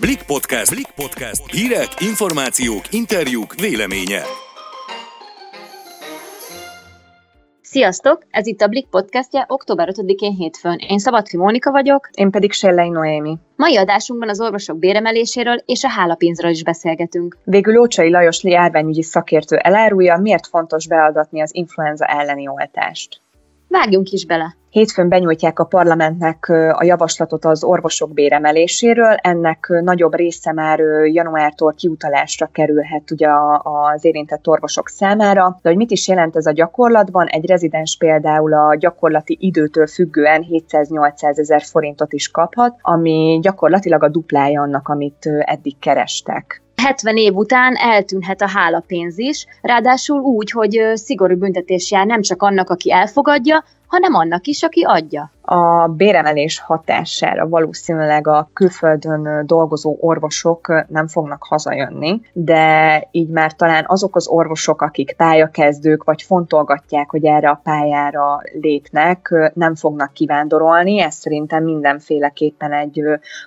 Blik Podcast. Blik Podcast. Hírek, információk, interjúk, véleménye. Sziasztok! Ez itt a Blik podcastja október 5-én hétfőn. Én Szabadfi Mónika vagyok. Én pedig Sellei Noémi. Mai adásunkban az orvosok béremeléséről és a hálapénzről is beszélgetünk. Végül Lócsai Lajos járványügyi szakértő elárulja, miért fontos beadatni az influenza elleni oltást. Vágjunk is bele! Hétfőn benyújtják a parlamentnek a javaslatot az orvosok béremeléséről. Ennek nagyobb része már januártól kiutalásra kerülhet ugye az érintett orvosok számára. De hogy mit is jelent ez a gyakorlatban? Egy rezidens például a gyakorlati időtől függően 700-800 ezer forintot is kaphat, ami gyakorlatilag a duplája annak, amit eddig kerestek. 70 év után eltűnhet a hálapénz is, ráadásul úgy, hogy szigorú büntetés jár nem csak annak, aki elfogadja, hanem annak is, aki adja a béremelés hatására valószínűleg a külföldön dolgozó orvosok nem fognak hazajönni, de így már talán azok az orvosok, akik pályakezdők, vagy fontolgatják, hogy erre a pályára lépnek, nem fognak kivándorolni. Ez szerintem mindenféleképpen egy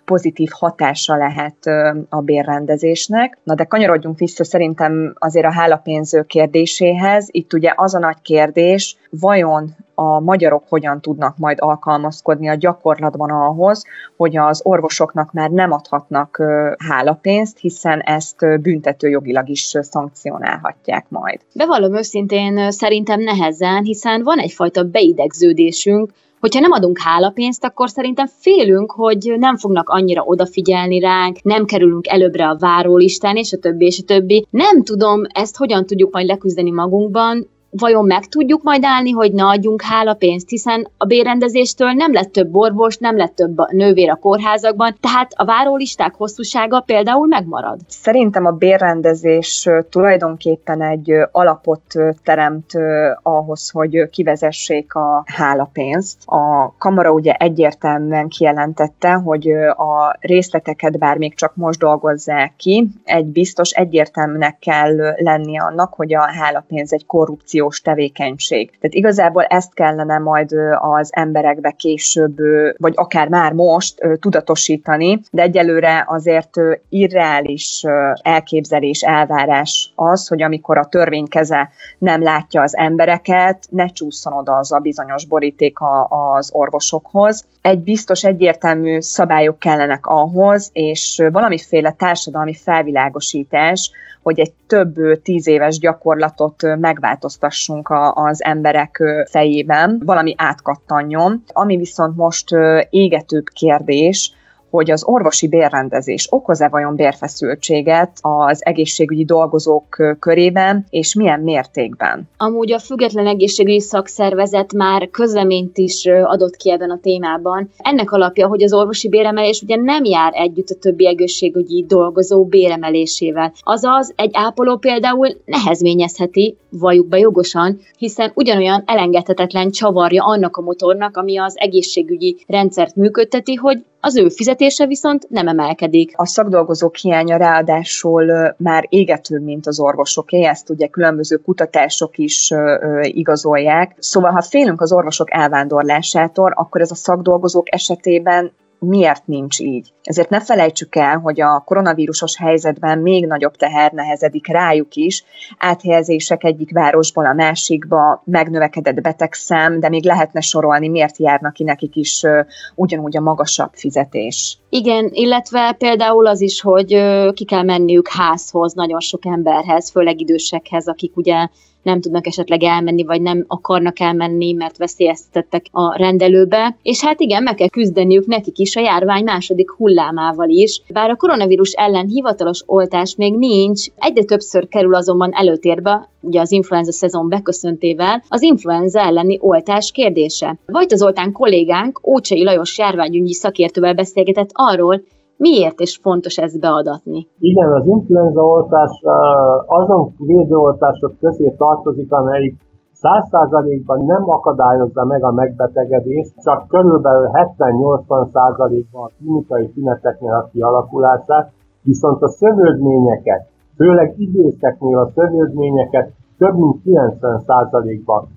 pozitív hatása lehet a bérrendezésnek. Na de kanyarodjunk vissza szerintem azért a hálapénző kérdéséhez. Itt ugye az a nagy kérdés, vajon a magyarok hogyan tudnak majd alkalmazkodni a gyakorlatban ahhoz, hogy az orvosoknak már nem adhatnak hálapénzt, hiszen ezt büntető jogilag is szankcionálhatják majd. Bevallom őszintén szerintem nehezen, hiszen van egyfajta beidegződésünk, hogyha nem adunk hálapénzt, akkor szerintem félünk, hogy nem fognak annyira odafigyelni ránk, nem kerülünk előbbre a várólistán, és a többi, és a többi. Nem tudom, ezt hogyan tudjuk majd leküzdeni magunkban, vajon meg tudjuk majd állni, hogy ne adjunk hálapénzt, hiszen a bérrendezéstől nem lett több orvos, nem lett több nővér a kórházakban, tehát a várólisták hosszúsága például megmarad. Szerintem a bérrendezés tulajdonképpen egy alapot teremt ahhoz, hogy kivezessék a hálapénzt. A kamara ugye egyértelműen kijelentette, hogy a részleteket bár még csak most dolgozzák ki, egy biztos egyértelműnek kell lenni annak, hogy a hálapénz egy korrupció korrupciós tevékenység. Tehát igazából ezt kellene majd az emberekbe később, vagy akár már most tudatosítani, de egyelőre azért irreális elképzelés, elvárás az, hogy amikor a törvénykeze nem látja az embereket, ne csúszson oda az a bizonyos boríték az orvosokhoz. Egy biztos egyértelmű szabályok kellenek ahhoz, és valamiféle társadalmi felvilágosítás, hogy egy több tíz éves gyakorlatot megváltoztassunk az emberek fejében, valami átkattanjon. Ami viszont most égetőbb kérdés, hogy az orvosi bérrendezés okoz-e vajon bérfeszültséget az egészségügyi dolgozók körében, és milyen mértékben? Amúgy a Független Egészségügyi Szakszervezet már közleményt is adott ki ebben a témában. Ennek alapja, hogy az orvosi béremelés ugye nem jár együtt a többi egészségügyi dolgozó béremelésével. Azaz egy ápoló például nehezményezheti, valljuk be jogosan, hiszen ugyanolyan elengedhetetlen csavarja annak a motornak, ami az egészségügyi rendszert működteti, hogy az ő fizetése viszont nem emelkedik. A szakdolgozók hiánya ráadásul már égető, mint az orvosoké, ezt ugye különböző kutatások is igazolják. Szóval, ha félünk az orvosok elvándorlásától, akkor ez a szakdolgozók esetében miért nincs így. Ezért ne felejtsük el, hogy a koronavírusos helyzetben még nagyobb teher nehezedik rájuk is, áthelyezések egyik városból a másikba, megnövekedett betegszám, de még lehetne sorolni, miért járnak ki nekik is ugyanúgy a magasabb fizetés. Igen, illetve például az is, hogy ki kell menniük házhoz, nagyon sok emberhez, főleg idősekhez, akik ugye nem tudnak esetleg elmenni, vagy nem akarnak elmenni, mert veszélyeztettek a rendelőbe. És hát igen, meg kell küzdeniük nekik is a járvány második hullámával is. Bár a koronavírus ellen hivatalos oltás még nincs, egyre többször kerül azonban előtérbe, ugye az influenza szezon beköszöntével, az influenza elleni oltás kérdése. Vagy az oltán kollégánk Ócsai Lajos járványügyi szakértővel beszélgetett arról, Miért is fontos ezt beadatni? Igen, az influenza oltás azon védőoltások közé tartozik, amelyik 100%-ban nem akadályozza meg a megbetegedést, csak körülbelül 70-80%-ban a klinikai szüneteknél a kialakulását, viszont a szövődményeket, főleg időszeknél a szövődményeket több mint 90%-ban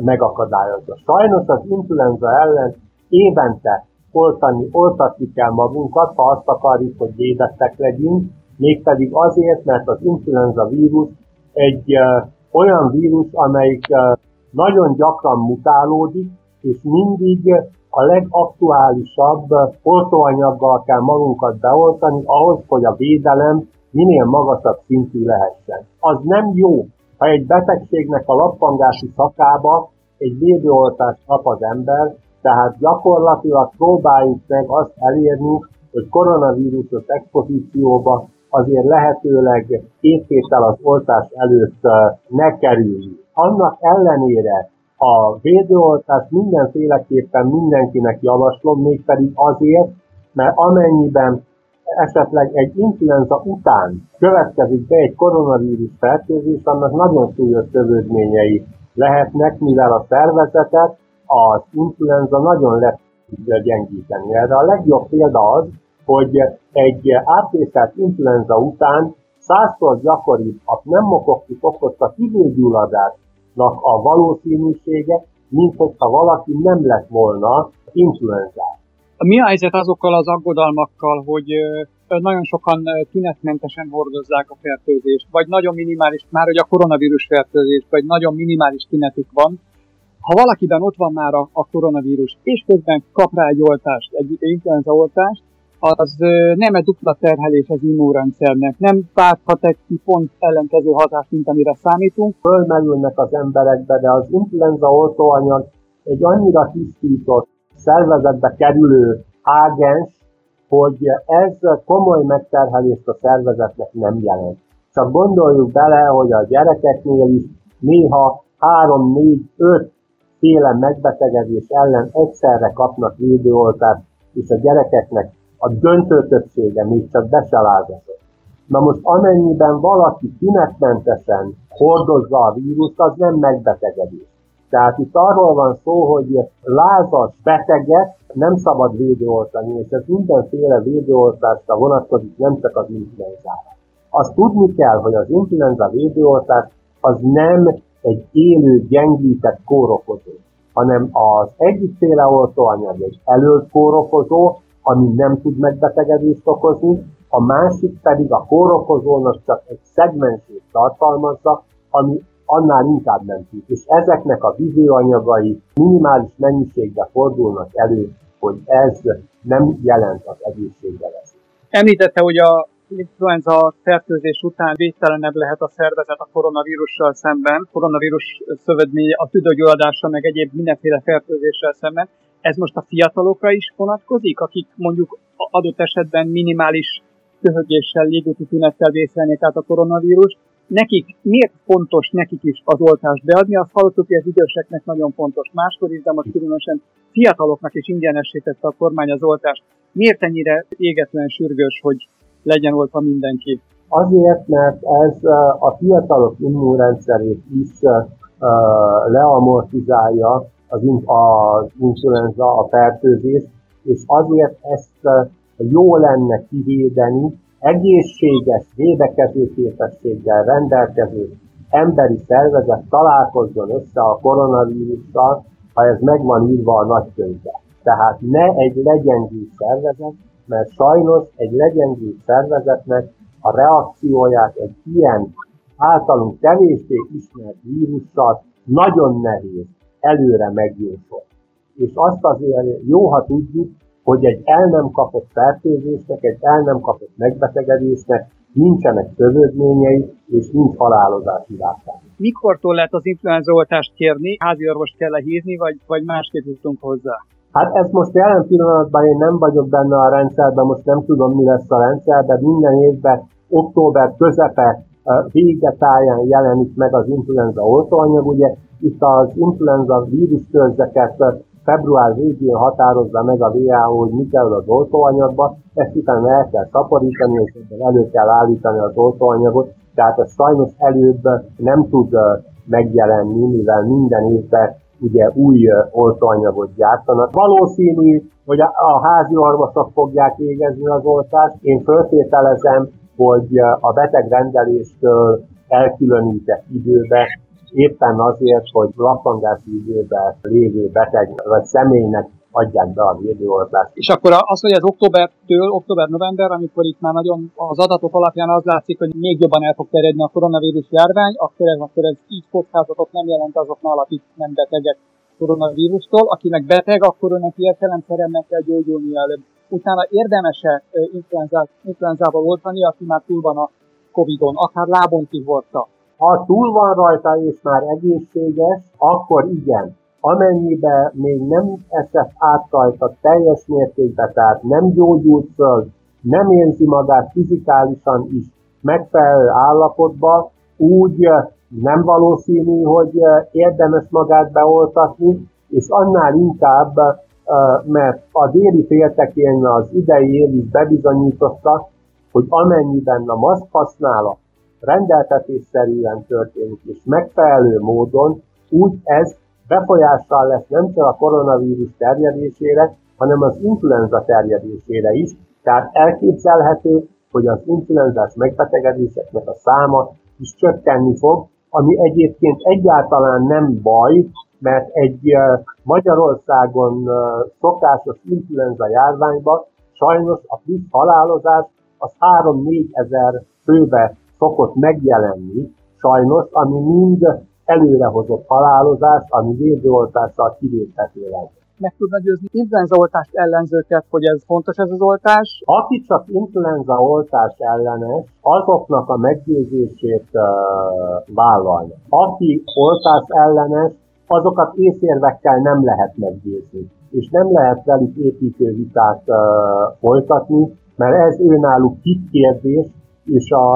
megakadályozza. Sajnos az influenza ellen évente oltani, oltatni kell magunkat, ha azt akarjuk, hogy védettek legyünk, mégpedig azért, mert az influenza vírus egy uh, olyan vírus, amelyik uh, nagyon gyakran mutálódik, és mindig a legaktuálisabb oltóanyaggal kell magunkat beoltani ahhoz, hogy a védelem minél magasabb szintű lehessen. Az nem jó, ha egy betegségnek a lappangási szakába egy védőoltást kap az ember, tehát gyakorlatilag próbáljuk meg azt elérni, hogy koronavírusos expozícióba azért lehetőleg két az oltás előtt ne kerülni. Annak ellenére a védőoltást mindenféleképpen mindenkinek javaslom, mégpedig azért, mert amennyiben esetleg egy influenza után következik be egy koronavírus fertőzés, annak nagyon súlyos tövődményei lehetnek, mivel a szervezetet az influenza nagyon le tudja gyengíteni. Erre a legjobb példa az, hogy egy átvészelt influenza után százszor gyakoribb a pneumokoktik okozta hidőgyulladásnak a valószínűsége, mint hogyha valaki nem lett volna influenzás. Mi a helyzet azokkal az aggodalmakkal, hogy nagyon sokan tünetmentesen hordozzák a fertőzést, vagy nagyon minimális, már hogy a koronavírus fertőzés, vagy nagyon minimális tünetük van. Ha valakiben ott van már a, a koronavírus, és közben kap rá egy oltást, egy influenza oltást, az nem egy dupla terhelés az immunrendszernek, nem válthat egy ki pont ellenkező hatást, mint amire számítunk. Fölmerülnek az emberekbe, de az influenza oltóanyag egy annyira tisztított, szervezetbe kerülő ágens, hogy ez komoly megterhelést a szervezetnek nem jelent. Csak gondoljuk bele, hogy a gyerekeknél is néha 3-4-5 féle megbetegedés ellen egyszerre kapnak védőoltást, és a gyerekeknek a döntő többsége még csak be se lázatott. Na most amennyiben valaki tünetmentesen hordozza a vírust, az nem megbetegedés. Tehát itt arról van szó, hogy lázas beteget nem szabad védőoltani, és ez mindenféle védőoltásra vonatkozik, nem csak az influenzára. Azt tudni kell, hogy az influenza védőoltás az nem egy élő, gyengített kórokozó, hanem az egyikféle oltóanyag egy előtt kórokozó, ami nem tud megbetegedést okozni, a másik pedig a kórokozónak csak egy szegmensét tartalmazza, ami annál inkább nem tud. És ezeknek a vizőanyagai minimális mennyiségbe fordulnak elő, hogy ez nem jelent az egészségre veszélyt. Említette, hogy a influenza fertőzés után védtelenebb lehet a szervezet a koronavírussal szemben, koronavírus szövődmény, a tüdőgyulladása, meg egyéb mindenféle fertőzéssel szemben. Ez most a fiatalokra is vonatkozik, akik mondjuk adott esetben minimális köhögéssel, légúti tünettel vészelnék át a koronavírus. Nekik miért fontos nekik is az oltást beadni? Azt hallottuk, hogy az időseknek nagyon fontos máskor is, de most különösen fiataloknak is ingyenesítette a kormány az oltást. Miért ennyire égetően sürgős, hogy legyen oltva mindenki? Azért, mert ez a fiatalok immunrendszerét is leamortizálja az, az influenza, a fertőzés, és azért ezt jó lenne kivédeni, egészséges, védekezőképességgel rendelkező emberi szervezet találkozzon össze a koronavírussal, ha ez meg van írva a nagykönyvbe. Tehát ne egy legyengült szervezet, mert sajnos egy legyengült szervezetnek a reakcióját egy ilyen általunk kevésbé ismert vírussal nagyon nehéz előre megjósolni. És azt azért jó, ha tudjuk, hogy egy el nem kapott fertőzésnek, egy el nem kapott megbetegedésnek nincsenek szövődményei, és nincs halálozási rákság. Mikortól lehet az influenzaoltást kérni? Házi orvost kell hívni, vagy, vagy másképp jutunk hozzá? Hát ez most jelen pillanatban én nem vagyok benne a rendszerben, most nem tudom, mi lesz a rendszer, de minden évben október közepe vége táján jelenik meg az influenza oltóanyag. Ugye itt az influenza víruskörzeket február végén határozza meg a WHO, hogy mi kell az oltóanyagba, ezt utána el kell szaporítani, és elő kell állítani az oltóanyagot, tehát ez sajnos előbb nem tud megjelenni, mivel minden évben ugye új oltóanyagot gyártanak. Valószínű, hogy a házi orvosok fogják végezni az oltást. Én föltételezem, hogy a betegrendeléstől elkülönített időbe éppen azért, hogy lappangási időben lévő beteg vagy személynek adják be a védőoltást. És akkor az, hogy ez októbertől, október-november, amikor itt már nagyon az adatok alapján az látszik, hogy még jobban el fog terjedni a koronavírus járvány, akkor ez, akkor ez így kockázatot nem jelent azoknál, akik nem betegek koronavírustól. Aki meg beteg, akkor önnek értelemszerűen meg kell gyógyulni előbb. Utána érdemese influenzával oltani, aki már túl van a Covid-on, akár lábon kihordta. Ha túl van rajta és már egészséges, akkor igen. Amennyiben még nem esett át rajta teljes mértékben, tehát nem gyógyult föl, nem érzi magát fizikálisan is megfelelő állapotban, úgy nem valószínű, hogy érdemes magát beoltatni, és annál inkább, mert a déli féltekén az idei év is bebizonyította, hogy amennyiben a maszk használat rendeltetésszerűen történik, és megfelelő módon, úgy ez befolyással lesz nem csak a koronavírus terjedésére, hanem az influenza terjedésére is. Tehát elképzelhető, hogy az influenzás megbetegedéseknek a száma is csökkenni fog, ami egyébként egyáltalán nem baj, mert egy Magyarországon szokásos influenza járványban sajnos a plusz halálozás az 3-4 ezer főbe szokott megjelenni, sajnos, ami mind előrehozott halálozás, ami védőoltással kivéthető lesz. Meg tudna győzni influenzaoltást ellenzőket, hogy ez fontos ez az oltás? Aki csak influenzaoltás ellenes, azoknak a meggyőzését uh, vállalja. Aki oltás ellenes, azokat észérvekkel nem lehet meggyőzni, és nem lehet velük építő vitát uh, folytatni, mert ez őnáluk kérdés, és a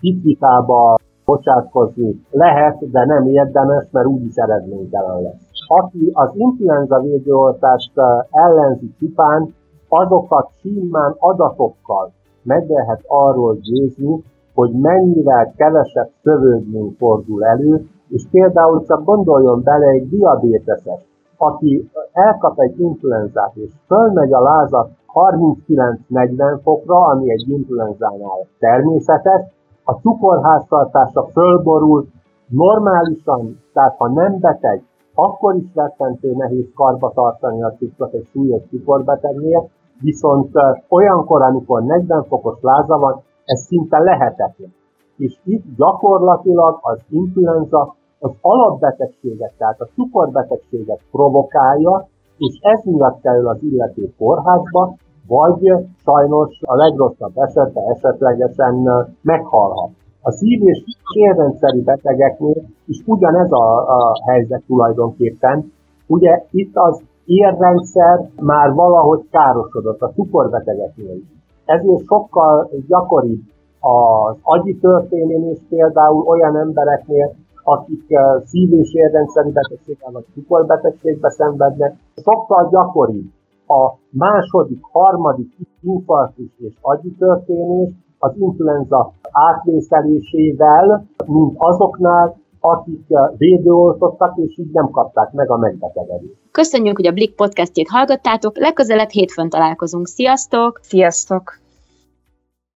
hitvitába bocsátkozni lehet, de nem érdemes, mert úgyis eredménytelen lesz. Aki az influenza védőoltást ellenzi csupán, azokat simán adatokkal meg lehet arról győzni, hogy mennyivel kevesebb szövődmény fordul elő, és például csak gondoljon bele egy diabéteses, aki elkap egy influenzát, és fölmegy a lázat 39-40 fokra, ami egy influenzánál természetes, a cukorháztartása fölborul, normálisan, tehát ha nem beteg, akkor is rettentő nehéz karba tartani a cukrot egy súlyos cukorbetegnél, viszont olyankor, amikor 40 fokos láza van, ez szinte lehetetlen. És itt gyakorlatilag az influenza az alapbetegséget, tehát a cukorbetegséget provokálja, és ez miatt kerül az illető kórházba, vagy sajnos a legrosszabb esetben esetlegesen meghalhat. A szív- és érrendszeri betegeknél is ugyanez a, a helyzet tulajdonképpen. Ugye itt az érrendszer már valahogy károsodott a cukorbetegeknél is. Ezért sokkal gyakoribb az agyi történés például olyan embereknél, akik szív- és érrendszeri betegséggel vagy cukorbetegségbe szenvednek, sokkal gyakoribb a második, harmadik infarktus és agyi történés az influenza átvészelésével, mint azoknál, akik védőoltottak, és így nem kapták meg a megbetegedést. Köszönjük, hogy a Blick podcastjét hallgattátok, legközelebb hétfőn találkozunk. Sziasztok! Sziasztok!